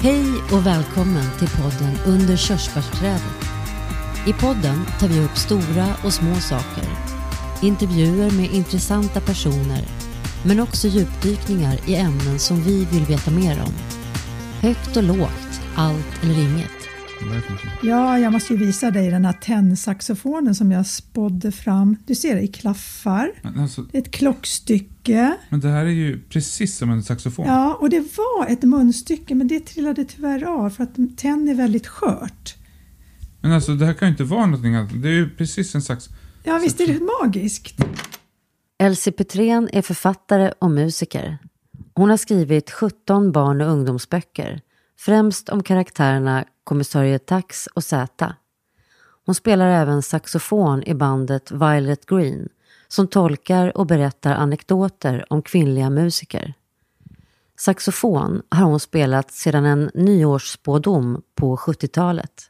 Hej och välkommen till podden Under körsbärsträdet. I podden tar vi upp stora och små saker. Intervjuer med intressanta personer, men också djupdykningar i ämnen som vi vill veta mer om. Högt och lågt, allt eller inget. Ja, jag måste ju visa dig den här tennsaxofonen som jag spådde fram. Du ser, det i klaffar. Men, alltså, Det är ett klockstycke. men det här är ju precis som en saxofon. Ja, och det var ett munstycke, men det trillade tyvärr av för att tenn är väldigt skört. Men alltså det här kan ju inte vara någonting annat. Det är ju precis en sax... Ja, visst är det magiskt? Elsie Petrén är författare och musiker. Hon har skrivit 17 barn och ungdomsböcker, främst om karaktärerna kommissarie Tax och Z. Hon spelar även saxofon i bandet Violet Green som tolkar och berättar anekdoter om kvinnliga musiker. Saxofon har hon spelat sedan en nyårsspådom på 70-talet.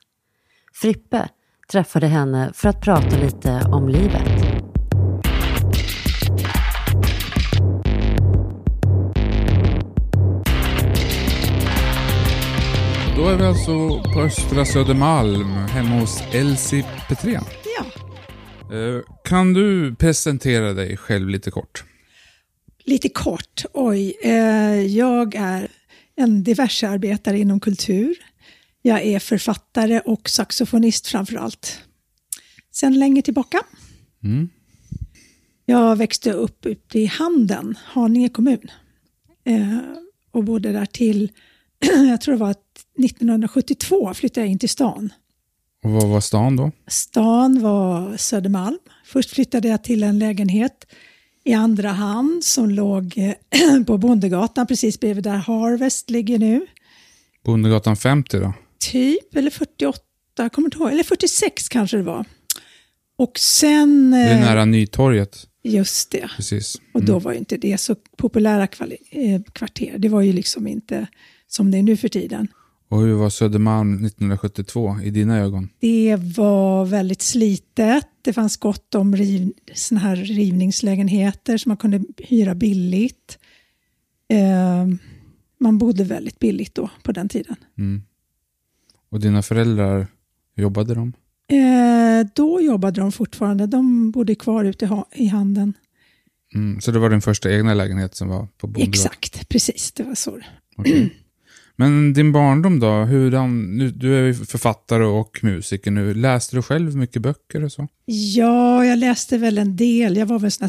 Frippe träffade henne för att prata lite om livet. Då är vi alltså på Östra Södermalm hemma hos Elsie Petrén. Ja. Eh, Kan du presentera dig själv lite kort? Lite kort, oj. Eh, jag är en diversearbetare inom kultur. Jag är författare och saxofonist framför allt. Sen länge tillbaka. Mm. Jag växte upp ute i Handen, Haninge kommun. Eh, och bodde där till, jag tror det var 1972 flyttade jag in till stan. Och vad var stan då? Stan var Södermalm. Först flyttade jag till en lägenhet i andra hand som låg eh, på Bondegatan precis bredvid där Harvest ligger nu. Bondegatan 50 då? Typ, eller 48, jag kommer inte ihåg, eller 46 kanske det var. Och sen... Det är eh, nära Nytorget. Just det. Precis. Och då var ju inte det så populära eh, kvarter. Det var ju liksom inte som det är nu för tiden. Och hur var Södermalm 1972 i dina ögon? Det var väldigt slitet. Det fanns gott om riv, såna här rivningslägenheter som man kunde hyra billigt. Eh, man bodde väldigt billigt då, på den tiden. Mm. Och dina föräldrar, jobbade de? Eh, då jobbade de fortfarande. De bodde kvar ute i, ha- i handeln. Mm. Så det var din första egna lägenhet som var på Bondegatan? Exakt, precis. Det var så. Okej. Men din barndom då? Hur han, nu, du är ju författare och musiker nu. Läste du själv mycket böcker och så? Ja, jag läste väl en del. Jag var väl sån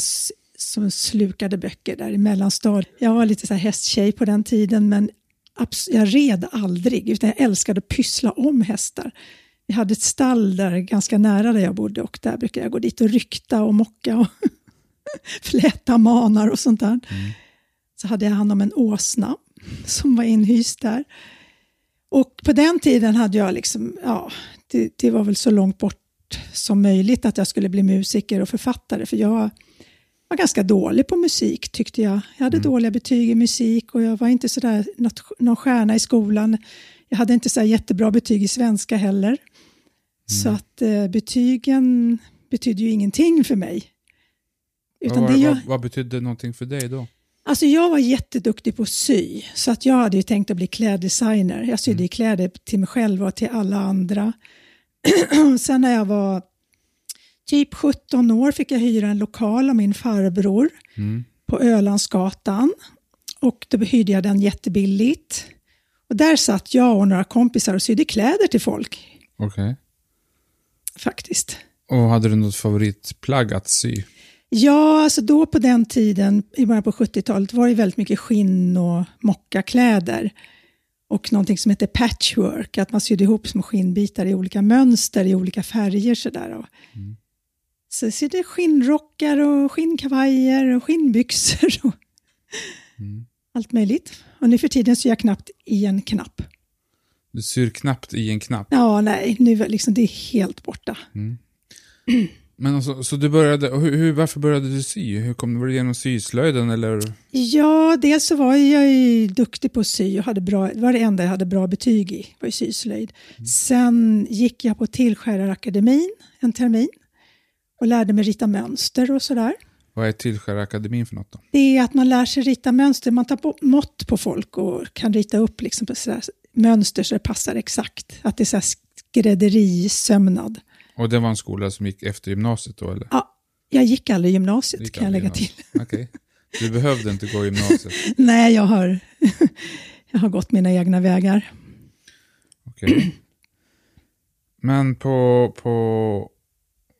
som slukade böcker där i mellanstadiet. Jag var lite så här hästtjej på den tiden, men jag red aldrig, utan jag älskade att pyssla om hästar. Vi hade ett stall där ganska nära där jag bodde och där brukade jag gå dit och rykta och mocka och fläta manar och sånt där. Så hade jag hand om en åsna som var inhyst där. Och på den tiden hade jag liksom, ja, det, det var väl så långt bort som möjligt att jag skulle bli musiker och författare. För jag var ganska dålig på musik tyckte jag. Jag hade dåliga betyg i musik och jag var inte sådär något, någon stjärna i skolan. Jag hade inte så jättebra betyg i svenska heller. Så att eh, betygen betydde ju ingenting för mig. Utan vad, det jag, vad, vad betydde någonting för dig då? Alltså jag var jätteduktig på att sy, så att jag hade ju tänkt att bli kläddesigner. Jag sydde mm. kläder till mig själv och till alla andra. Sen när jag var typ 17 år fick jag hyra en lokal av min farbror Mm. på Ölandsgatan. Och då hyrde jag den jättebilligt. Och där satt jag och några kompisar och sydde kläder till folk, Okej. faktiskt. Och hade du något favoritplagg att sy? Ja, alltså då på den tiden, i början på 70-talet, var det väldigt mycket skinn och mockakläder. Och någonting som heter patchwork, att man sydde ihop små skinnbitar i olika mönster, i olika färger. Sådär. Och Så jag sydde skinnrockar och skinnkavajer och skinnbyxor och allt möjligt. Och nu för tiden syr jag knappt i en knapp. Du syr knappt i en knapp. Ja, nej, nu liksom, det är helt borta. Men alltså, så du började, hur, hur, varför började du sy? Hur kom, var det genom syslöjden eller? Ja, dels så var jag ju duktig på att sy och hade bra, det var det enda jag hade bra betyg i, var ju syslöjd. Sen gick jag på Tillskärarakademin en termin och lärde mig rita mönster och sådär. Vad är Tillskärarakademin för något då? Det är att man lär sig rita mönster, man tar på, mått på folk och kan rita upp liksom på mönster så det passar exakt. Att det är så här skrädderisömnad. Och det var en skola som gick efter gymnasiet då eller? Ja, jag gick aldrig gymnasiet Gick kan jag aldrig lägga till. gymnasiet. Okej. Du behövde inte gå gymnasiet. Nej, jag har, jag har gått mina egna vägar. Okej. Men på, på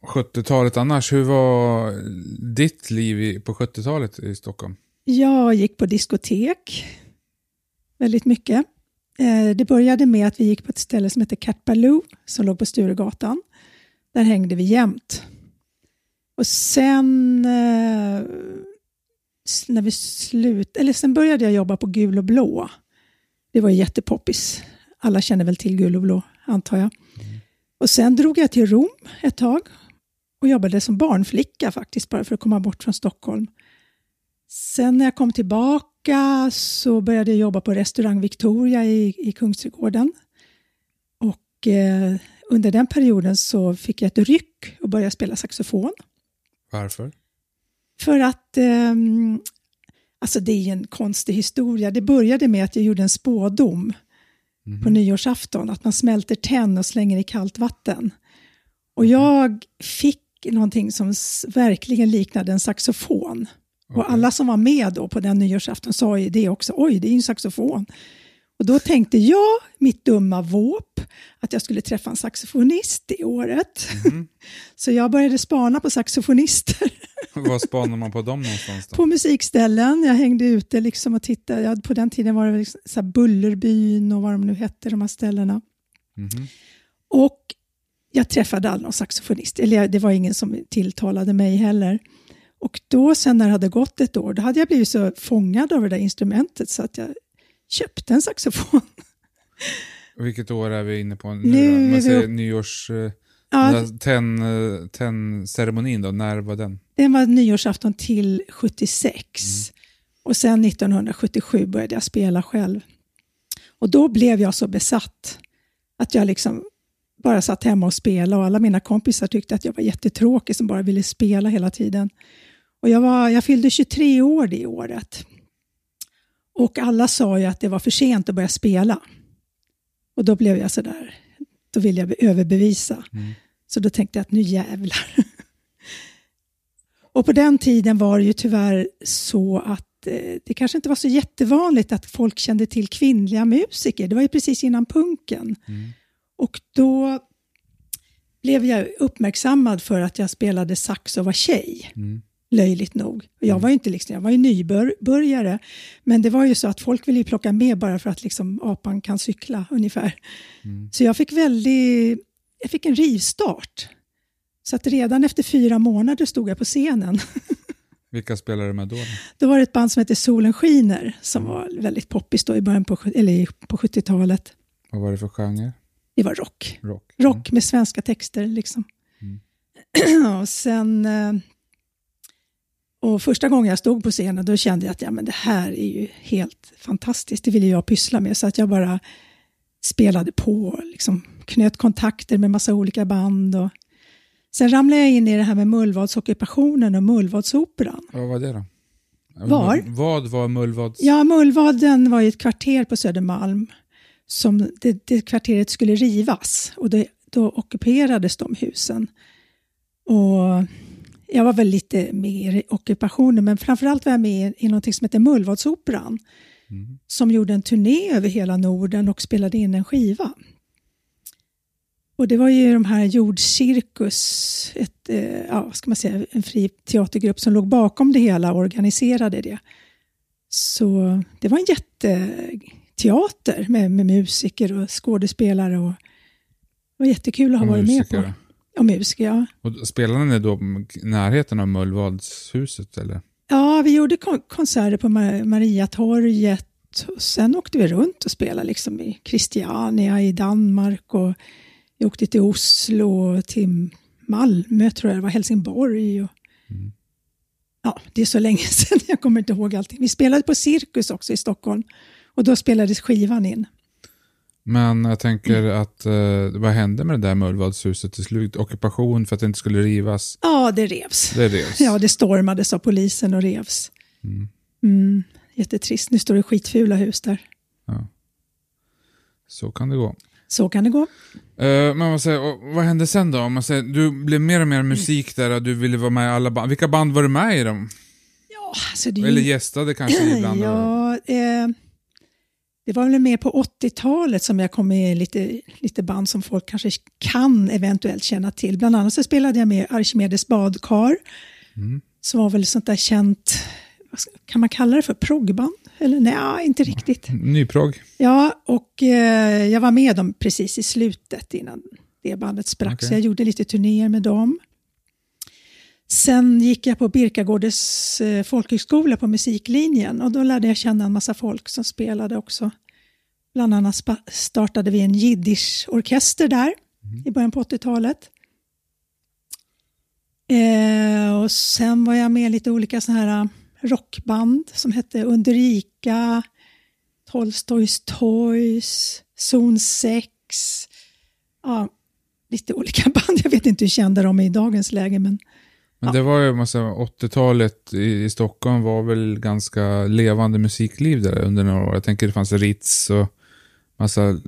70-talet annars, hur var ditt liv i, på 70-talet i Stockholm? Jag gick på diskotek väldigt mycket. Eh, Det började med att vi gick på ett ställe som heter Cat Baloo som låg på Sturegatan. Där hängde vi jämt. Och sen eh, när vi slut, eller sen började jag jobba på Gul och Blå. Det var jättepoppis. Alla känner väl till Gul och Blå, antar jag. Och sen drog jag till Rom ett tag och jobbade som barnflicka faktiskt, bara för att komma bort från Stockholm. Sen när jag kom tillbaka så började jag jobba på restaurang Victoria i, i Kungsträdgården. Och eh, under den perioden så fick jag ett ryck och började spela saxofon. Varför? För att, ehm, alltså det är en konstig historia. Det började med att jag gjorde en spådom på nyårsafton, att man smälter tenn och slänger i kallt vatten. Och jag fick någonting som verkligen liknade en saxofon. Och alla som var med då på den nyårsafton sa ju det också, oj det är ju en saxofon. Och då tänkte jag, mitt dumma våp, att jag skulle träffa en saxofonist det året. Så jag började spana på saxofonister Var spanar man på dem någonstans då? på musikställen. Jag hängde ute liksom och tittade. Ja, på den tiden var det liksom så Bullerbyn och vad de nu hette, de här ställena. Mhm. Och jag träffade aldrig någon saxofonist. Eller jag- det var ingen som tilltalade mig heller. Och då sen när det hade gått ett år, då hade jag blivit så fångad av det där instrumentet så att jag köpte en saxofon. Vilket år är vi inne på nu, Nu då? Man säger upp- nyårs... eh, Ja, den tenn, eh, Tenn-ceremonin då, när var den? Det var nyårsafton till 76. Och sen 1977 började jag spela själv. Och då blev jag så besatt att jag liksom bara satt hemma och spelade och alla mina kompisar tyckte att jag var jättetråkig som bara ville spela hela tiden. Och jag, var, jag fyllde 23 år det året. Och alla sa ju att det var för sent att börja spela. Och då blev jag sådär, då ville jag överbevisa. Så då tänkte jag att nu jävlar. Och på den tiden var det ju tyvärr så att eh, det kanske inte var så jättevanligt att folk kände till kvinnliga musiker. Det var ju precis innan punken. Och då blev jag uppmärksammad för att jag spelade sax och var tjej. Löjligt nog. Jag var ju inte liksom, jag var ju nybörjare. Men det var ju så att folk ville plocka med bara för att liksom apan kan cykla ungefär. Så jag fick väldigt, jag fick en rivstart. Så att redan efter fyra månader stod jag på scenen. Vilka spelade du med då? då? Var det ett band som hette Solen skiner som var väldigt poppis då i början på, eller på 70-talet. Vad var det för genre? Det var rock. Rock? Rock med svenska texter liksom. och sen... Och första gången jag stod på scenen då kände jag att ja, men det här är ju helt fantastiskt. Det ville jag pyssla med. Så att jag bara spelade på och liksom knöt kontakter med massa olika band. Och... Sen ramlade jag in i det här med Mullvadsockupationen och Mullvadsoperan. Vad var det då? Var? Vad var Mullvads... Ja, Mullvaden var ju ett kvarter på Södermalm som det, det kvarteret skulle rivas och det, då ockuperades de husen. Och jag var väl lite med i ockupationen men framförallt var jag med i något som heter Mullvadsoperan som gjorde en turné över hela Norden och spelade in en skiva. Och det var ju de här Jordcirkus, ett, eh, ja, ska man säga, en fri teatergrupp som låg bakom det hela och organiserade det. Så det var en jätteteater med, med musiker och skådespelare. Och det var jättekul att ha varit med på. Och musiker, ja. Och spelade ni då i närheten av Mullvadshuset eller? Ja, vi gjorde kon- konserter på Ma- Mariatorget. Och sen åkte vi runt och spelade liksom i Christiania i Danmark. Och vi åkte till Oslo och till Malmö, tror jag det var, Helsingborg. Och, Ja, det är så länge sedan, jag kommer inte ihåg allting. Vi spelade på Cirkus också i Stockholm. Och då spelades skivan in. Men jag tänker att, eh, vad hände med det där Mullvadshuset till slut? Ockupation för att det inte skulle rivas. Ja, det revs. Det revs. Ja, det stormades av polisen och revs. Mm, jättetrist. Nu står det skitfula hus där. Ja. Så kan det gå. Så kan det gå. Eh, men vad, säger, vad hände sen då? Man säger, du blev mer och mer musik där och du ville vara med i alla band. Vilka band var du med i då? Ja, alltså det Eller gästade kanske ibland? Ja, eh, det var väl mer på 80-talet som jag kom med i lite, lite band som folk kanske kan eventuellt känna till. Bland annat så spelade jag med Archimedes badkar, Mm. som var väl sånt där känt, kan man kalla det för proggband? Eller nej, inte riktigt. Nyprog? Ja, och eh, jag var med dem precis i slutet innan det bandet sprack, Okej. så jag gjorde lite turnéer med dem. Sen gick jag på Birkagårdens eh, folkhögskola på musiklinjen och då lärde jag känna en massa folk som spelade också. Bland annat startade vi en jiddisch-orkester där i början på 80-talet. Eh, och sen var jag med i lite olika såna här eh, rockband som hette Underika, Tolstojs Toys, Zon 6. Ja, lite olika band. Jag vet inte hur kända de är i dagens läge, men Men det var ju, säger, 80-talet i, i Stockholm var väl ganska levande musikliv där under några år. Jag tänker det fanns Ritz och massa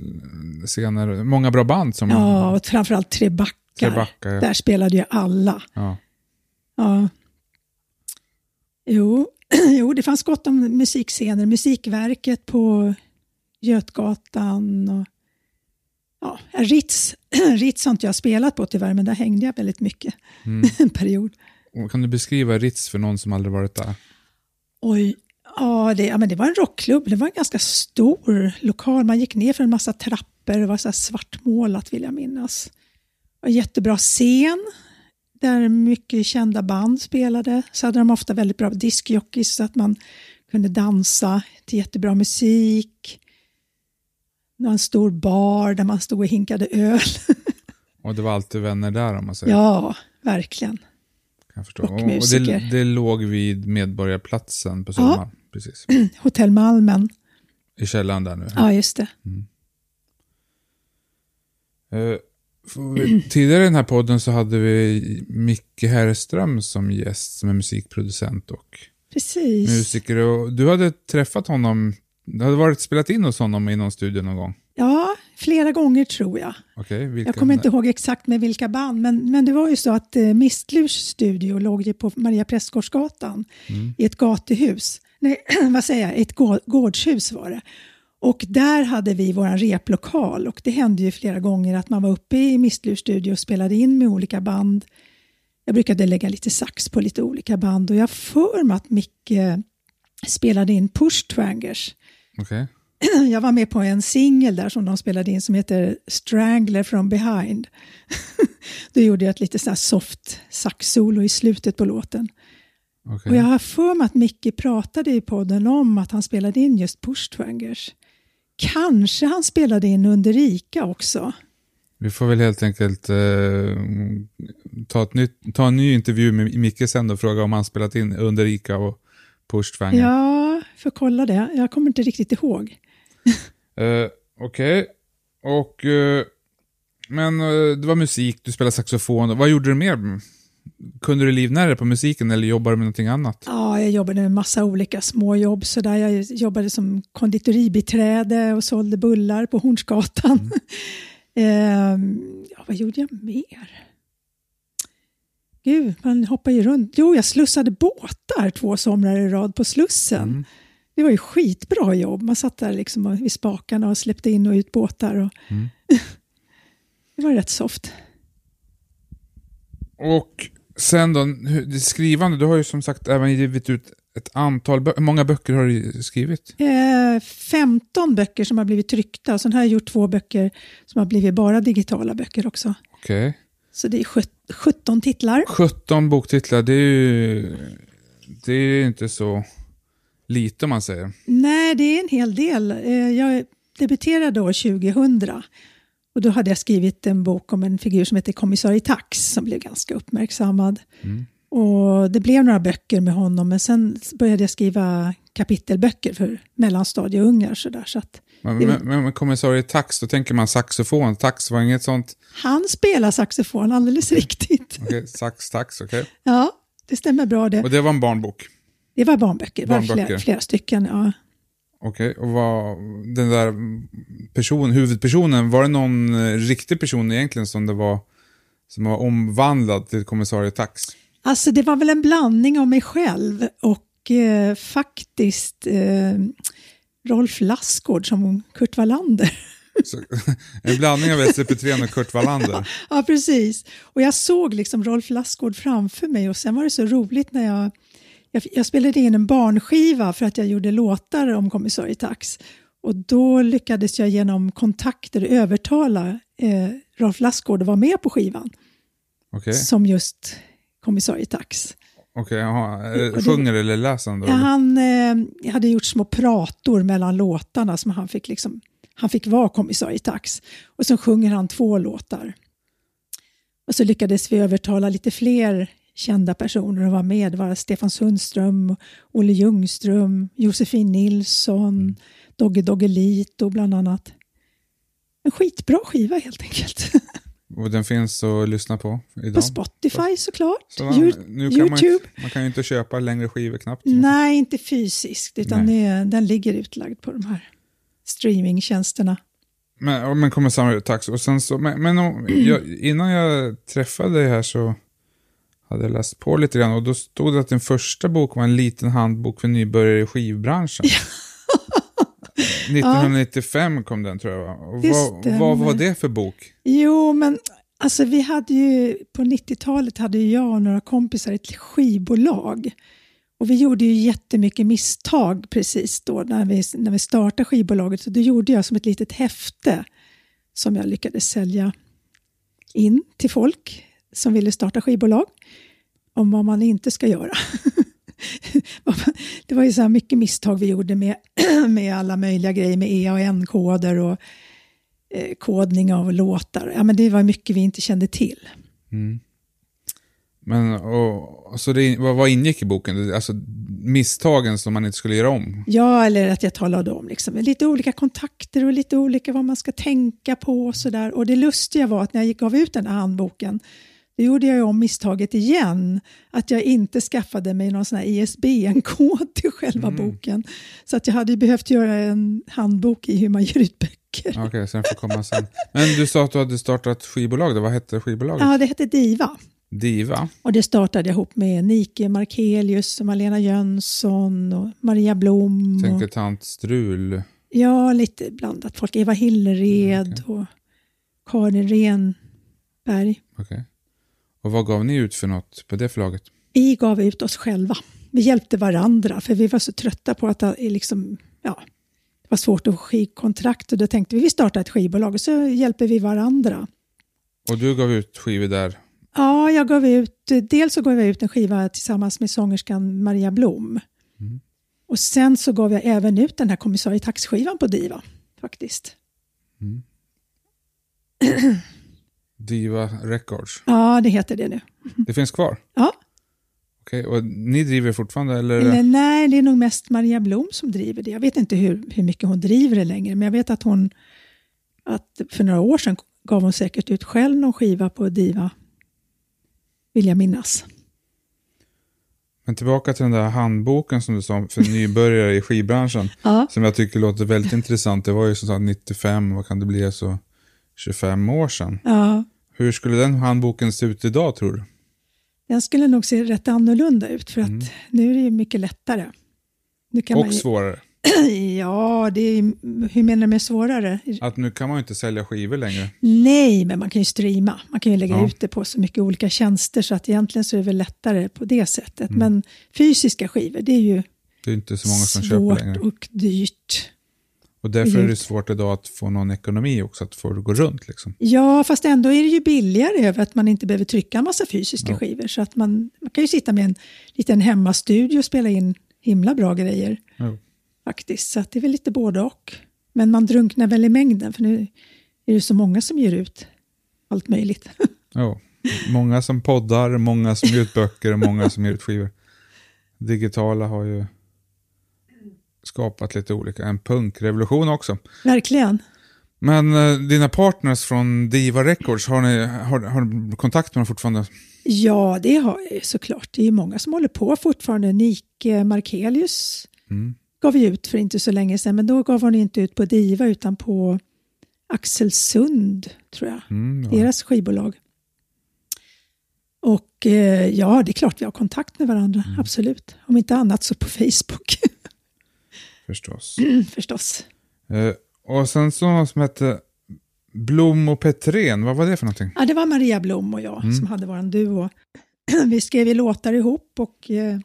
scener, många bra band som... ja, och framförallt Trebackar. Trebacka, ja. Där spelade ju alla. ja. Ja. Jo. jo, det fanns gott om musikscener. Musikverket på Götgatan och ja, Ritz. Ritz har inte jag spelat på tyvärr, men där hängde jag väldigt mycket Mm. en period. Och Kan du beskriva Ritz för någon som aldrig varit där? Oj, ja det, ja, men det var en rockklubb. Det var en ganska stor lokal. Man gick ner för en massa trappor. Det var så svartmålat vill jag minnas. En jättebra scen där mycket kända band spelade. Så hade de ofta väldigt bra diskjockeys så att man kunde dansa till jättebra musik. En stor bar där man stod och hinkade öl. Och det var alltid vänner där om man säger. ja, verkligen. Kan förstå. och Och, och musiker. det, det låg vid Medborgarplatsen på Södermalm. Precis. Hotell Malmen. I källaren där nu. Ja, just det. Eh, för vi- tidigare i den här podden så hade vi Micke Herrström som gäst, som är musikproducent och Precis. musiker. Och du hade träffat honom, du hade varit spelat in hos honom i någon studio någon gång. Ja, flera gånger tror jag. Okej, vilka? Jag kommer inte ihåg exakt med vilka band, men, men det var ju så att eh, Mistlurs studio låg ju på Maria Prästgårdsgatan i ett gatuhus. Nej, vad säger jag? Ett gå- gårdshus var det. Och där hade vi vår replokal och det hände ju flera gånger att man var uppe i Mistlurs studio och spelade in med olika band. Jag brukade lägga lite sax på lite olika band och jag för mig att Micke spelade in Push Twangers. Okej. Jag var med på en singel där som de spelade in som heter Strangler from behind. Då gjorde jag ett lite så soft sax-solo i slutet på låten. okej. Och jag har för mig att Micke pratade i podden om att han spelade in just Push Twangers. Kanske han spelade in under Rika också. Vi får väl helt enkelt eh, ta, ett nytt, ta en ny intervju med Micke sen och fråga om han spelat in under Ica och Push Twanger. Ja, får kolla det. Jag kommer inte riktigt ihåg. Eh, Okej. Och... eh, men eh, det var musik, du spelade saxofon. Vad gjorde du mer? Kunde du livnära dig på musiken eller jobbade du med någonting annat? Ja, jag jobbade med massa olika småjobb. Så där jag jobbade som konditoribiträde och sålde bullar på Hornsgatan. Ehm, ja, vad gjorde jag mer? Gud, man hoppar ju runt. Jo, jag slussade båtar två somrar i rad på Slussen. Mm. Det var ju skitbra jobb. Man satt där liksom vid spakarna och släppte in och ut båtar. Och Mm. det var rätt soft. Och sen då, det skrivande, du har ju som sagt även givit ut ett antal böcker. Hur många böcker har du skrivit? Eh, 15 böcker som har blivit tryckta sen har jag gjort två böcker som har blivit bara digitala böcker också. Okej. Så det är sjut- 17 titlar. 17 boktitlar, det är ju det är inte så lite om man säger. Nej, det är en hel del. Eh, Jag debuterade år 2000 och då hade jag skrivit en bok om en figur som heter Kommissarie Tax som blev ganska uppmärksammad. Mm. Och det blev några böcker med honom men sen började jag skriva kapitelböcker för mellanstadieungar. Så där, så att Men, men, men, men kommissarie Tax, då tänker man saxofon. Tax var inget sånt. han spelar saxofon alldeles riktigt. Okej, sax, tax, okej. Ja, det stämmer bra det. Och det var en barnbok. Det var barnböcker, det var Barnböcker. flera, flera stycken. Ja. Okej, och vad, den där person, huvudpersonen, var det någon eh, riktig person egentligen som det var som var omvandlad till kommissarie Tax? Alltså det var väl en blandning av mig själv och eh, faktiskt eh, Rolf Lassgård som Kurt Wallander. Så, en blandning av Else Petrén och Kurt Wallander. ja, precis. Och jag såg liksom Rolf Lassgård framför mig och sen var det så roligt när jag, jag, jag spelade in en barnskiva för att jag gjorde låtar om kommissarie Tax. Och då lyckades jag genom kontakter övertala eh, Rolf Lassgård att vara med på skivan Okej, som just kommissarie Tax. Okej, jaha. Eh, Sjunger eller läser han då? Ja, han eh, hade gjort små prator mellan låtarna som han fick, liksom, han fick vara kommissarie Tax. Och så sjunger han två låtar. Och så lyckades vi övertala lite fler kända personer att vara med. Det var Stefan Sundström, Olle Ljungström, Josefin Nilsson, Dogge Doggelito bland annat. En skitbra skiva helt enkelt. Och den finns att lyssna på idag? På Spotify såklart. Så man, nu kan man, Youtube. inte, man kan ju inte köpa längre skivor knappt. Nej, inte fysiskt, utan det, den ligger utlagd på de här streamingtjänsterna. Men, men kommissarie Tax. Och sen så, men, men jag, innan jag träffade dig här så hade jag läst på lite grann och då stod det att din första bok var en liten handbok för nybörjare i skivbranschen. 1995 kom den tror jag va? Det vad, vad var det för bok? Jo, men alltså vi hade ju på 90-talet hade jag och några kompisar ett skivbolag. Och vi gjorde ju jättemycket misstag precis då när vi, när vi startade skivbolaget. Så då gjorde jag som ett litet häfte som jag lyckades sälja in till folk som ville starta skivbolag om vad man inte ska göra. det var ju så här mycket misstag vi gjorde med, med alla möjliga grejer med EAN-koder och eh, kodning av låtar. Ja, men det var mycket vi inte kände till. Men, och, så det, vad, vad ingick i boken? Alltså misstagen som man inte skulle göra om? Ja, eller att jag talade om liksom, lite olika kontakter och lite olika vad man ska tänka på och sådär. Och det lustiga var att när jag gav ut den här handboken då gjorde jag om misstaget igen, att jag inte skaffade mig någon sån här ISBN-kod till själva boken. Så att jag hade behövt göra en handbok i hur man ger ut böcker. Okej, så den får komma sen. Men du sa att du hade startat skivbolag, då. vad hette skivbolaget? Ja, det hette Diva. Diva? Och det startade jag ihop med Nike Markelius, och Malena Jönsson och Maria Blom. Och, Tänker tant Strul. ja, lite blandat folk. Eva Hillered och Karin Renberg. Okej. Och vad gav ni ut för något på det förlaget? Vi gav ut oss själva. Vi hjälpte varandra för vi var så trötta på att liksom, ja, det var svårt att få skivkontrakt och då tänkte vi vi startar ett skivbolag och så hjälper vi varandra. Och du gav ut skivor där? Ja, jag gav ut, dels så gav jag ut en skiva tillsammans med sångerskan Maria Blom. Och sen så gav jag även ut den här kommissarie Tax-skivan på Diva faktiskt. Diva Records. Ja, det heter det nu. Det finns kvar? Ja, Okej, och ni driver fortfarande eller? eller nej, det är nog mest Maria Blom som driver det. Jag vet inte hur, hur mycket hon driver det längre, men jag vet att hon att för några år sedan gav hon säkert ut själv någon skiva på Diva, vill jag minnas. Men tillbaka till den där handboken som du sa för nybörjare i skivbranschen. Ja. Som jag tycker låter väldigt intressant. Det var ju som sagt 95, vad kan det bli, så 25 år sedan. Ja, Hur skulle den handboken se ut idag tror du? den skulle nog se rätt annorlunda ut för att nu är det ju mycket lättare. Nu kan man Och ju, svårare. Ja, det är, hur menar du med svårare? Att nu kan man ju inte sälja skivor längre. Nej, men man kan ju streama. Man kan ju lägga Ja. ut det på så mycket olika tjänster så att egentligen så är det väl lättare på det sättet. Mm. Men fysiska skivor, det är ju Det är inte så många som köper svårt längre. och dyrt. Och därför är det Dyrt. svårt idag att få någon ekonomi också, att få det att gå runt. Liksom. Ja, fast ändå är det ju billigare över att man inte behöver trycka en massa fysiska Ja. skivor. Så att man, man kan ju sitta med en liten hemmastudio och spela in himla bra grejer Jo. faktiskt. Så det är väl lite både och. Men man drunknar väl i mängden för nu är det så många som ger ut allt möjligt. Jo. Många som poddar, många som ger ut böcker och många som ger ut skivor. Digitala har ju skapat lite olika, en punkrevolution också. Verkligen. Men eh, dina partners från Diva Records, har ni har, har kontakt med dem fortfarande? Ja, det har jag ju såklart. Det är många som håller på fortfarande. Nike Markelius Mm. gav vi ut för inte så länge sedan, men då gav hon inte ut på Diva utan på Axelsund, tror jag. Mm, ja. Deras skivbolag. Och eh, ja, det är klart vi har kontakt med varandra, Mm. absolut. Om inte annat så på Facebook, Förstås. förstås. Eh, och sen så någon som hette Blom och Petrén, vad var det för någonting? Ja, det var Maria Blom och jag Mm. som hade vår duo. vi skrev ju låtar ihop och eh,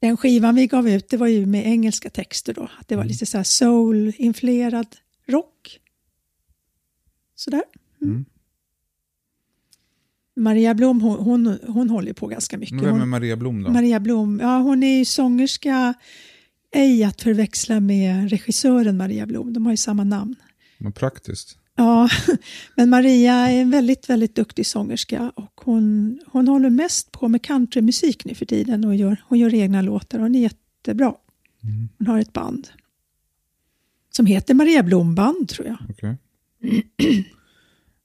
den skivan vi gav ut det var ju med engelska texter då. Att det var Mm. lite så här soul-influerad rock. Sådär. Mm. Mm. Maria Blom hon, hon, hon håller på ganska mycket. Vem är Maria Blom då? Maria Blom, ja hon är ju sångerska, ej att förväxla med regissören Maria Blom. De har ju samma namn. Vad praktiskt. Ja, men Maria är en väldigt, väldigt duktig sångerska och hon, hon håller mest på med countrymusik nu för tiden och gör, hon gör egna låtar och hon är jättebra. Mm. Hon har ett band som heter Maria Blom Band tror jag. Okej.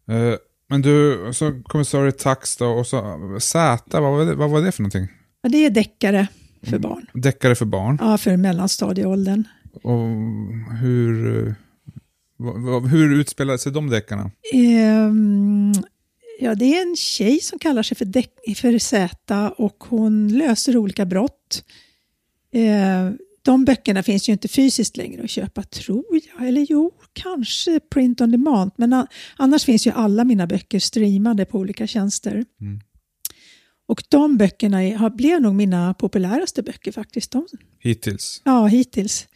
Eh, men du, så kommissarie Tax då, och så Z, vad var det, vad var det för någonting? Och det är deckare för barn, Deckare för barn. ja, för mellanstadieåldern. Och hur, eh, hur utspelar sig de deckarna? Ehm, ja, det är en tjej som kallar sig för, för Z och hon löser olika brott. Eh, de böckerna finns ju inte fysiskt längre att köpa, tror jag. Eller jo, kanske print on demand. Men annars finns ju alla mina böcker streamade på olika tjänster. Mm. Och de böckerna är, blev nog mina populäraste böcker faktiskt. De, Hittills. ja, hittills.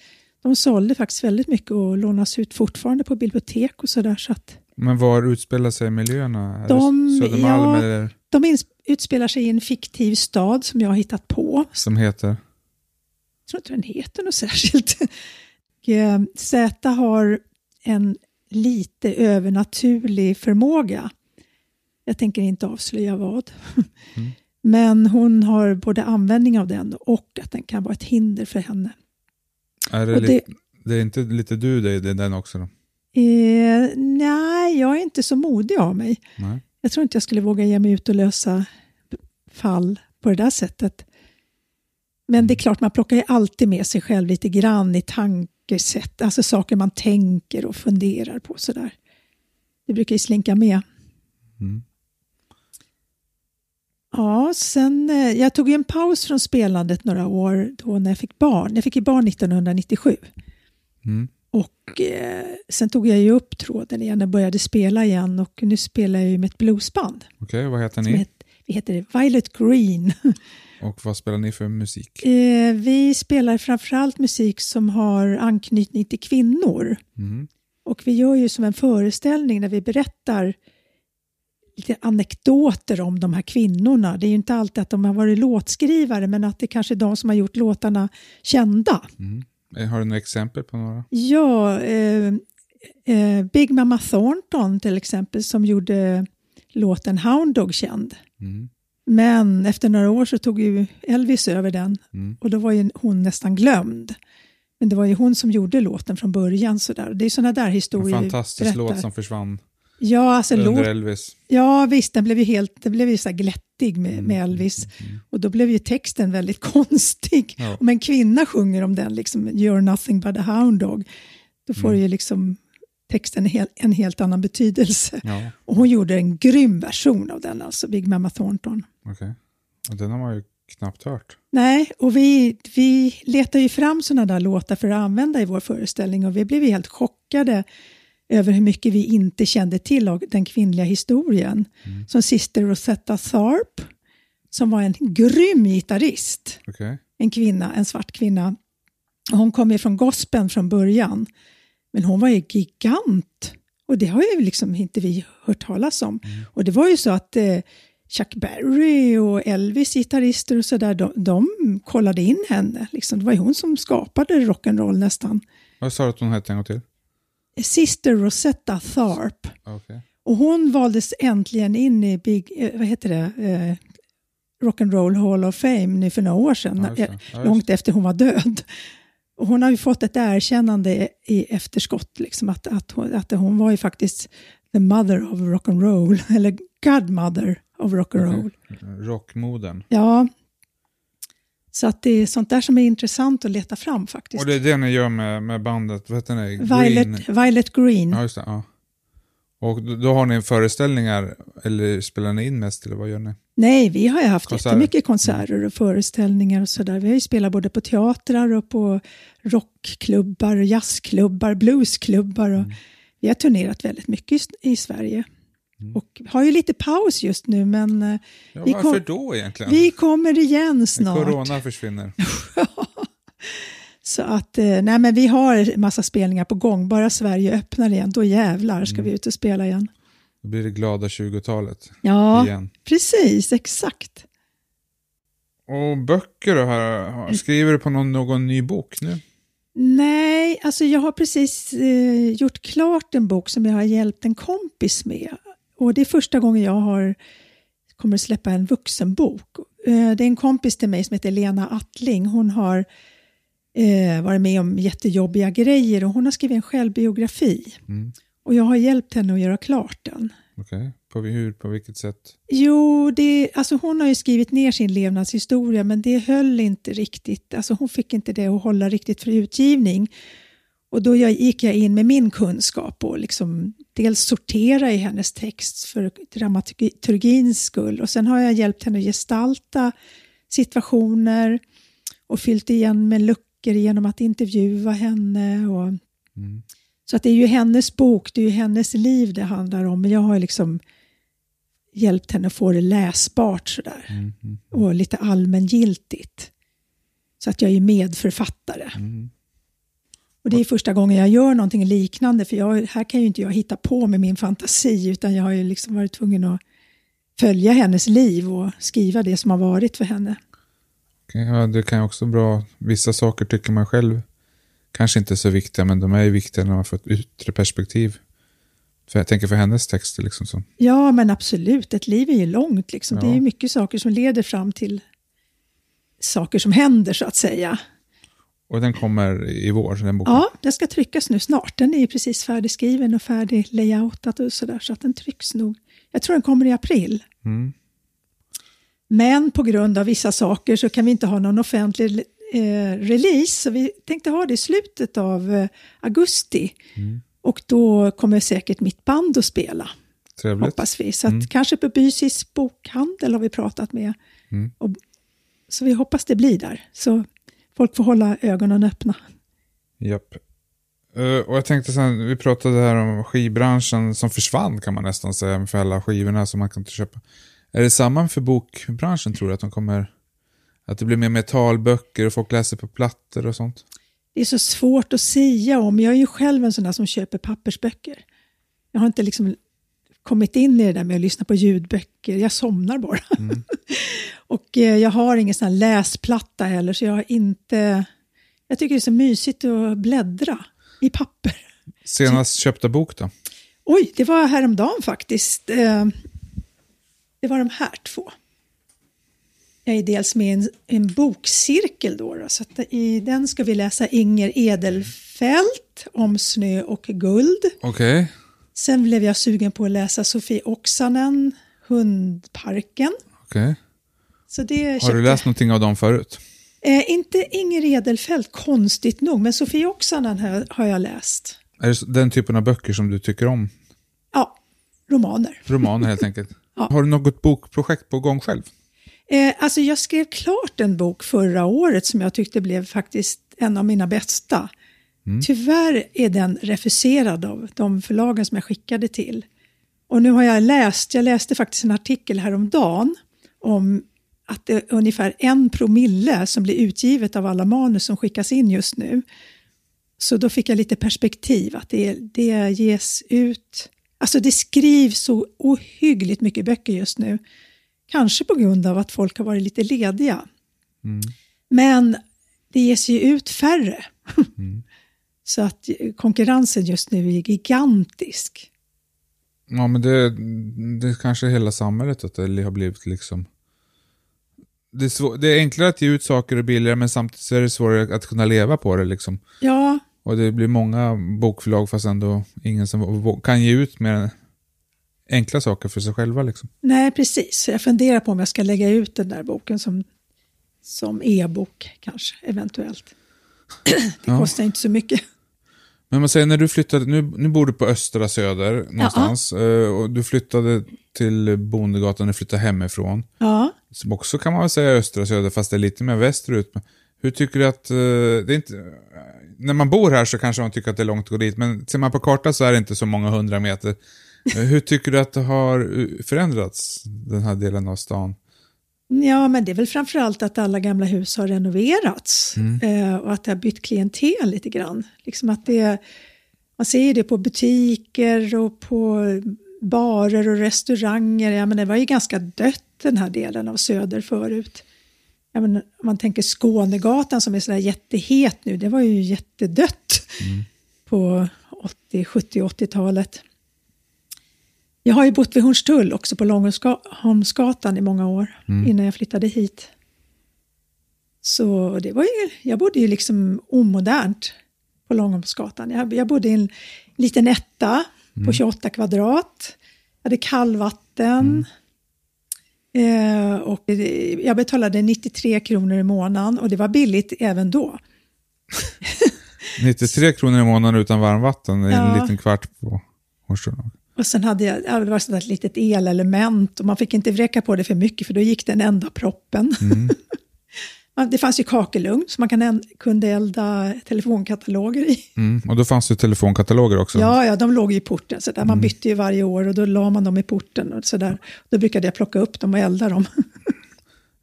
De sålde faktiskt väldigt mycket och lånas ut fortfarande på bibliotek och sådär. Så att Men var utspelar sig miljöerna? De- Södermalm ja. eller De utspelar sig i en fiktiv stad som jag har hittat på. som heter? Jag tror inte den heter något särskilt. Eh, Z har en lite övernaturlig förmåga. Jag tänker inte avslöja vad. Mm. Men hon har både användning av den och att den kan vara ett hinder för henne. Är det, det... det- det är inte lite du det är den också då? Eh, nej, jag är inte så modig av mig. Nej. Jag tror inte jag skulle våga ge mig ut och lösa fall på det där sättet. Men det är klart, man plockar ju alltid med sig själv lite grann i tankesätt, alltså saker man tänker och funderar på sådär. Det brukar ju slinka med. Mm. Ja, sen, eh, jag tog en paus från spelandet några år då när jag fick barn. Jag fick ju barn 1997. Mm. Och eh, sen tog jag ju upp tråden igen och började spela igen och nu spelar jag ju med ett bluesband. Okej, vad heter ni? heter, vi heter Violet Green. Och vad spelar ni för musik? Eh, vi spelar framförallt musik som har anknytning till kvinnor. Mm. Och vi gör ju som en föreställning där vi berättar anekdoter om de här kvinnorna. Det är ju inte alltid att de har varit låtskrivare men att det kanske är de som har gjort låtarna kända. Mm. Eh, Har du några exempel på några? Ja, eh, eh, Big Mama Thornton till exempel som gjorde låten Hound Dog känd. Mm. Men efter några år så tog ju Elvis över den Mm. och då var ju hon nästan glömd. Men det var ju hon som gjorde låten från början. Så där. Det är sådana där En historier vi fantastisk låt som försvann Ja, alltså under Elvis. ja, visst, den blev ju helt den blev ju så glättig med, Mm. med Elvis. Mm. Och då blev ju texten väldigt konstig. Ja. Om en kvinna sjunger om den, liksom, you're nothing but a hound dog, då får Mm. ju liksom texten en, hel, en helt annan betydelse. Ja, Och hon gjorde en grym version av den, alltså Big Mama Thornton. okej. Och den har man ju knappt hört. Nej, och vi, vi letar ju fram sådana där låtar för att använda i vår föreställning och vi blev ju helt chockade över hur mycket vi inte kände till av den kvinnliga historien. Mm. Som Sister Rosetta Tharpe, som var en grym gitarrist. Okej. En kvinna, en svart kvinna. Hon kom ju från gospeln från början. Men hon var ju gigant. Och det har ju liksom inte vi hört talas om. Och det var ju så att eh, Chuck Berry och Elvis gitarrister och sådär, de, de kollade in henne. Liksom. Det var ju hon som skapade rock'n'roll nästan. Vad sa du att hon hette en gång till? Sister Rosetta Tharpe. Okej. Och hon valdes äntligen in i Big, eh, vad heter det, eh, Rock'n'Roll Hall of Fame nu för några år sedan, Ja, just det. Ja, långt efter hon var död. Och hon har ju fått ett erkännande i efterskott, liksom, att, att, hon, att hon var ju faktiskt the mother of rock'n'roll, eller godmother of rock'n'roll. Rockmoden. Ja, Så att det är sånt där som är intressant att leta fram faktiskt. Och det är det ni gör med, med bandet, vad heter det? Violet, Violet Green. Ja, just det. Ja. Och då, har ni föreställningar, eller spelar ni in mest, eller vad gör ni? Nej, vi har ju haft Konserter. jättemycket konserter och föreställningar och sådär. Vi har ju spelat både på teatrar och på rockklubbar, jazzklubbar, bluesklubbar. Och Vi har turnerat väldigt mycket i, i Sverige. Och har ju lite paus just nu, men eh, Ja, Vi varför då egentligen? vi kommer igen När snart. Corona försvinner. Så att, eh, nej men vi har massa spelningar på gång. Bara Sverige öppnar igen, då jävlar ska vi ut och spela igen. Då blir det glada 20-talet Ja, igen. precis, exakt. Och böcker då? Här, har- skriver du på någon, någon ny bok nu? Nej, alltså jag har precis eh, gjort klart en bok som jag har hjälpt en kompis med. Och det är första gången jag har, kommer att släppa en vuxenbok. Eh, det är en kompis till mig som heter Lena Attling. Hon har eh, varit med om jättejobbiga grejer och hon har skrivit en självbiografi. Mm. Och jag har hjälpt henne att göra klart den. Okej, på hur, på vilket sätt? Jo, det, alltså hon har ju skrivit ner sin levnadshistoria men det höll inte riktigt. Alltså hon fick inte det att hålla riktigt för utgivning. Och då jag, gick jag in med min kunskap och liksom dels sortera i hennes text för dramaturgins skull och sen har jag hjälpt henne att gestalta situationer och fyllt igen med luckor genom att intervjua henne. Och, Mm. så att det är ju hennes bok, det är ju hennes liv det handlar om. Men jag har liksom hjälpt henne att få det läsbart sådär. Mm. Mm. Och lite allmängiltigt. Så att jag är medförfattare. Mm. Och det är första gången jag gör någonting liknande. För jag, här kan ju inte jag hitta på med min fantasi. Utan jag har ju liksom varit tvungen att följa hennes liv och skriva det som har varit för henne. Ja, det kan ju också vara bra. Vissa saker tycker man själv kanske inte är så viktiga, men de är ju viktiga när man får ett yttre perspektiv. För jag tänker för hennes texter liksom. Så. Ja, men absolut. Ett liv är ju långt. Liksom. Det är Ja. ju mycket saker som leder fram till saker som händer, så att säga. Och den kommer i vår, den boken. Ja, den ska tryckas nu snart. Den är precis färdigskriven och färdig layoutad och sådär. Så att den trycks nog. Jag tror den kommer i april. Mm. Men på grund av vissa saker så kan vi inte ha någon offentlig eh, release. Så vi tänkte ha det i slutet av eh, augusti. Mm. Och då kommer säkert mitt band att spela, Trevligt. hoppas vi. Så att kanske på Bysis bokhandel har vi pratat med. Mm. Och, så vi hoppas det blir där. Så folk får hålla ögonen öppna. Japp. Eh, och jag tänkte sen, vi pratade här om skivbranschen som försvann kan man nästan säga för alla skivorna som man kan inte köpa. Är det samma för bokbranschen tror du? Att de kommer, att det blir mer metallböcker och folk läser på plattor och sånt? Det är så svårt att säga om. Jag är ju själv en sån där som köper pappersböcker. Jag har inte liksom kommit in i det där med att lyssna på ljudböcker. Jag somnar bara. och eh, jag har ingen sån här läsplatta heller, så jag har inte... Jag tycker det är så mysigt att bläddra i papper. Senast köpta bok då? Oj, det var häromdagen faktiskt. Eh, Det var de här två. Jag är dels med i en, en bokcirkel då, då så i den ska vi läsa Inger Edelfelt om snö och guld. Okej. Sen blev jag sugen på att läsa Sofie Oksanen, Hundparken. Så det Har köpte- du läst någonting av dem förut? Eh, inte Inger Edelfelt, konstigt nog, men Sofie Oksanen har, har jag läst. Är det den typen av böcker som du tycker om? Ja, romaner. Romaner helt enkelt. Ja. Har du något bokprojekt på gång själv? Eh, alltså jag skrev klart en bok förra året som jag tyckte blev faktiskt en av mina bästa. Tyvärr är den refuserad av de förlagen som jag skickade till. Och nu har jag läst, jag läste faktiskt en artikel häromdagen om att det är ungefär en promille som blir utgivet av alla manus som skickas in just nu. Så då fick jag lite perspektiv, att det, det ges ut, alltså det skrivs så ohyggligt mycket böcker just nu. Kanske på grund av att folk har varit lite lediga. Men det ges ju ut färre. Så att konkurrensen just nu är gigantisk. Ja, men det, det är kanske hela samhället att det har blivit liksom... Det är, svår, det är enklare att ge ut saker och billigare, men samtidigt så är det svårare att kunna leva på det. Liksom. Ja, Och det blir många bokförlag fast ändå ingen som kan ge ut mer enkla saker för sig själva. Liksom. nej precis. Jag funderar på om jag ska lägga ut den där boken som som e-bok kanske, eventuellt. det Ja. kostar inte så mycket. Men man säger när du flyttade, nu, nu bor du på Östra Söder någonstans. eh, Och du flyttade till Bondegatan, du flyttade hemifrån. Ja, Som också kan man väl säga Östra Söder, fast det är lite mer västerut. Hur tycker du att, eh, det är inte, när man bor här så kanske man tycker att det är långt att gå dit, men ser man på kartan så är det inte så många hundra meter. Eh, Hur tycker du att det har eh, förändrats, den här delen av stan? Ja, men det är väl framförallt att alla gamla hus har renoverats eh, och att det har bytt klientel lite grann. Liksom att det, man ser ju det på butiker och på barer och restauranger. Ja, men det var ju ganska dött den här delen av Söder förut. Ja, men om man tänker Skånegatan som är sådär jättehet nu, det var ju jättedött på 80, 70, 80-talet. Jag har ju bott vid Hornstull också på Långholmsgatan i många år innan jag flyttade hit. Så det var ju, jag bodde ju liksom omodernt på Långholmsgatan. Jag, jag bodde i en liten etta på 28 kvadrat. Jag hade kallvatten. Eh, och det- jag betalade 93 kronor i månaden och det var billigt även då. 93 kronor i månaden utan varmvatten, är en Ja. liten kvart på Hornstull. Och sen hade jag, ja, det var sådär ett litet elelement och man fick inte vräka på det för mycket för då gick den enda proppen. Ja, det fanns ju kakelugn så man kan kunde elda telefonkataloger i. Mm. Och då fanns det telefonkataloger också. Ja, ja, de låg i porten. Så där. Man bytte ju varje år och då la man dem i porten. Och så där. Då brukade jag plocka upp dem och elda dem.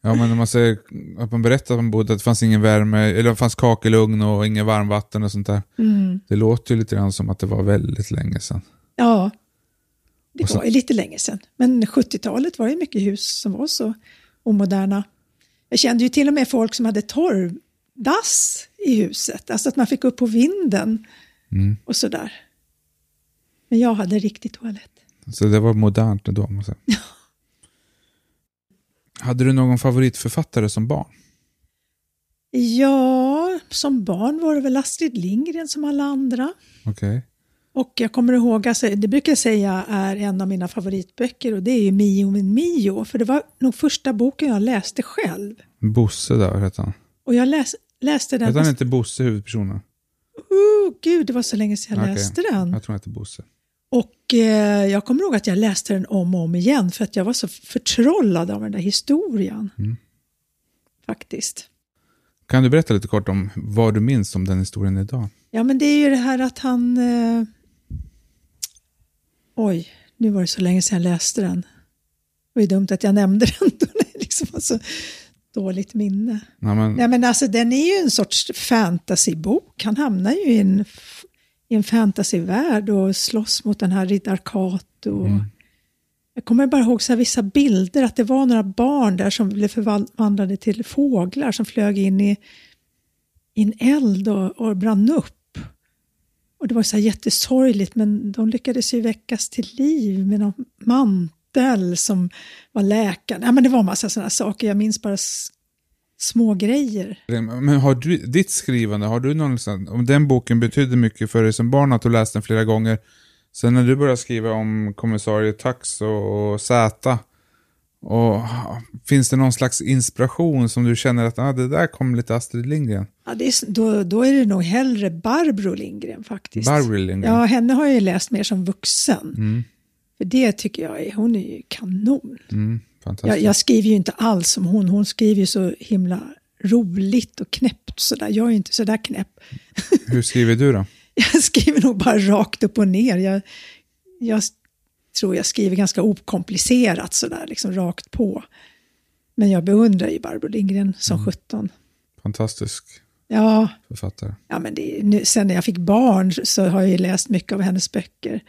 Ja, men när man säger att man berättar att man bodde, att det fanns ingen värme, eller det fanns kakelugn och inget varmvatten och sånt där. Mm. Det låter ju lite grann som att det var väldigt länge sedan. Ja, det var ju lite länge sedan. Men 70-talet var det mycket hus som var så omoderna. Jag kände ju till och med folk som hade torrdass i huset. Alltså att man fick upp på vinden Mm. och sådär. Men jag hade riktig toalett. Så det var modernt måste jag säga. Hade du någon favoritförfattare som barn? Ja, som barn var det väl Astrid Lindgren som alla andra. Okej. Och jag kommer ihåg, alltså, det brukar jag säga är en av mina favoritböcker och det är ju Mio min Mio. För det var nog första boken jag läste själv. Bosse där hette han. Och jag läs, läste den. Hette han inte Bosse, huvudpersonen? Oh, gud, det var så länge sedan jag Okej. läste den. Jag tror han hette Bosse. Och eh, jag kommer ihåg att jag läste den om och om igen för att jag var så förtrollad av den där historien. Mm. Faktiskt. Kan du berätta lite kort om vad du minns om den historien idag? Ja, men det är ju det här att han... Eh... Oj, nu var det så länge sedan jag läste den. Det var dumt att jag nämnde den då det liksom var så dåligt minne. Nej, men, Nej, men alltså, den är ju en sorts fantasybok. Han hamnar ju i en, i en fantasyvärld och slåss mot den här riddar Kato. Jag kommer bara ihåg så här vissa bilder, att det var några barn där som blev förvandlade till fåglar som flög in i, i en eld och, och brann upp. Och det var så här jättesorgligt, men de lyckades ju väckas till liv med någon mantel som var läkaren. Ja, men det var en massa sådana saker, jag minns bara små grejer. men har du, ditt skrivande, har du någon, liksom, om den boken betydde mycket för dig som barn, att du läste den flera gånger, sen när du började skriva om kommissarie Tax och, och Z, och, finns det någon slags inspiration som du känner att ah, det där kom lite Astrid Lindgren? Ja, det är, då, då är det nog hellre Barbro Lindgren faktiskt. Barbro Lindgren? Ja, henne har jag ju läst mer som vuxen. Mm, För det tycker jag är, hon är ju kanon. mm. Jag, jag skriver ju inte alls som hon, hon skriver ju så himla roligt och knäppt sådär. Jag är ju inte sådär knäpp. Hur skriver du då? Jag skriver nog bara rakt upp och ner. Jag, jag tror jag skriver ganska okomplicerat sådär, liksom rakt på. Men jag beundrar ju Barbro Lindgren som 17. Fantastisk Ja, författare. ja men det, nu, sen när jag fick barn så har jag ju läst mycket av hennes böcker.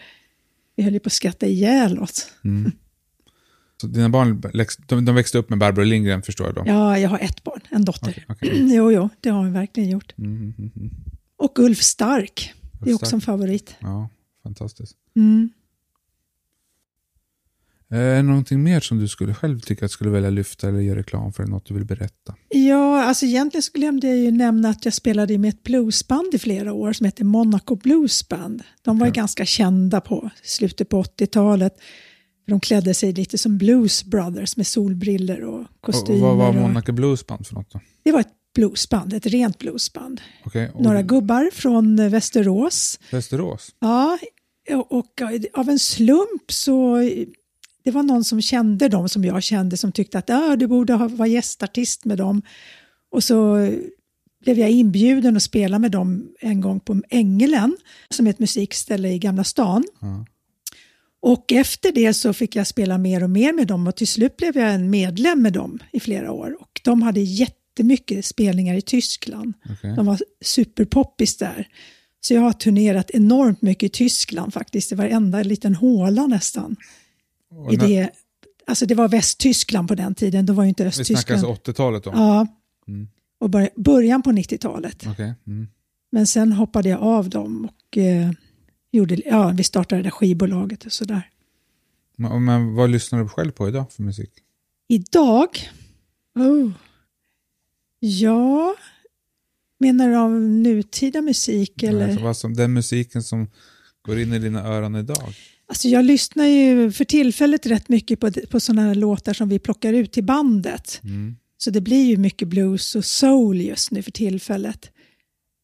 Vi höll ju på att skratta ihjäl oss. Så dina barn de, de växte upp med Barbro Lindgren förstår jag då? Ja, jag har ett barn, en dotter. Okej, okej. jo, jo, det har hon verkligen gjort. Mm, mm, mm, mm. Och Ulf Stark, det är också Stark. en favorit. Ja, fantastiskt. Eh, Är det någonting mer som du skulle själv tycka att skulle vilja lyfta eller göra reklam för? Något du vill berätta? Ja, alltså egentligen så glömde jag ju nämna att jag spelade med ett bluesband i flera år som heter Monaco Blues Band. De var Okej. ganska kända på slutet på 80-talet. De klädde sig lite som Blues Brothers med solbriller och Och, kostymer. vad var och- Monaco Bluesband för något då? Det var ett bluesband, ett rent bluesband. Okej, och Några gubbar från Västerås. Västerås? Ja, och och av en slump så det var någon som kände dem som jag kände som tyckte att ah, du borde ha- vara gästartist med dem. Och så blev jag inbjuden att spela med dem en gång på Ängelen som är ett musikställe i Gamla stan. Ja. Och efter det så fick jag spela mer och mer med dem och till slut blev jag en medlem med dem i flera år. Och de hade jättemycket spelningar i Tyskland. Okej. De var superpoppis där. Så jag har turnerat enormt mycket i Tyskland faktiskt. Det var varenda liten håla nästan. I det, alltså det var Västtyskland på den tiden, då var ju inte Vi snackar Östtyskland. alltså 80-talet då? Ja, Mm. och bör, början på 90-talet. Okej. Mm. Men sen hoppade jag av dem och eh, gjorde, ja, vi startade det där skivbolaget och sådär. Men, men vad lyssnar du själv på idag för musik? Idag? Oh. Ja, menar du av nutida musik eller? Alltså, vad som, den musiken som går in i dina öron idag? Alltså jag lyssnar ju för tillfället rätt mycket på, på sådana här låtar som vi plockar ut till bandet. Mm. Så det blir ju mycket blues och soul just nu för tillfället.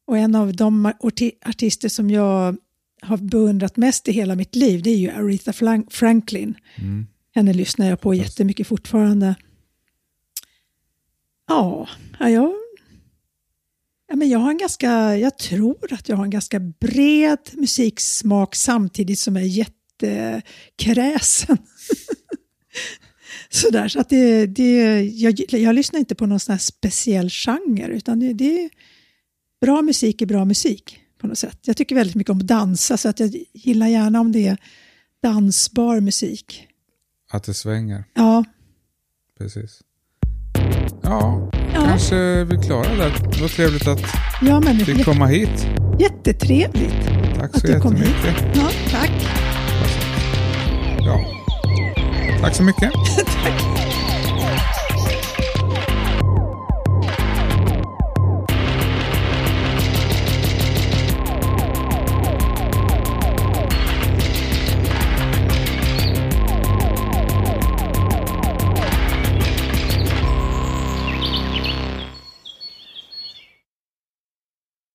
Och en av de arti- artister som jag har beundrat mest i hela mitt liv det är ju Aretha Franklin. Mm. Henne lyssnar jag på jättemycket fortfarande. Ja, ja, jag, ja men jag har en ganska, jag tror att jag har en ganska bred musiksmak samtidigt som jag är jättekräsen. Sådär, så att det, det, jag, jag lyssnar inte på någon sån speciell genre utan det, det är bra musik är bra musik på något sätt. Jag tycker väldigt mycket om att dansa så att jag gillar gärna om det är dansbar musik. Att det svänger, Ja, precis. Ja, Ja. kanske vi klarar det. Det var trevligt att ja men du fick komma hit. jättetrevligt Tack att så du kom hit. Ja, tack. Tack så mycket. tack.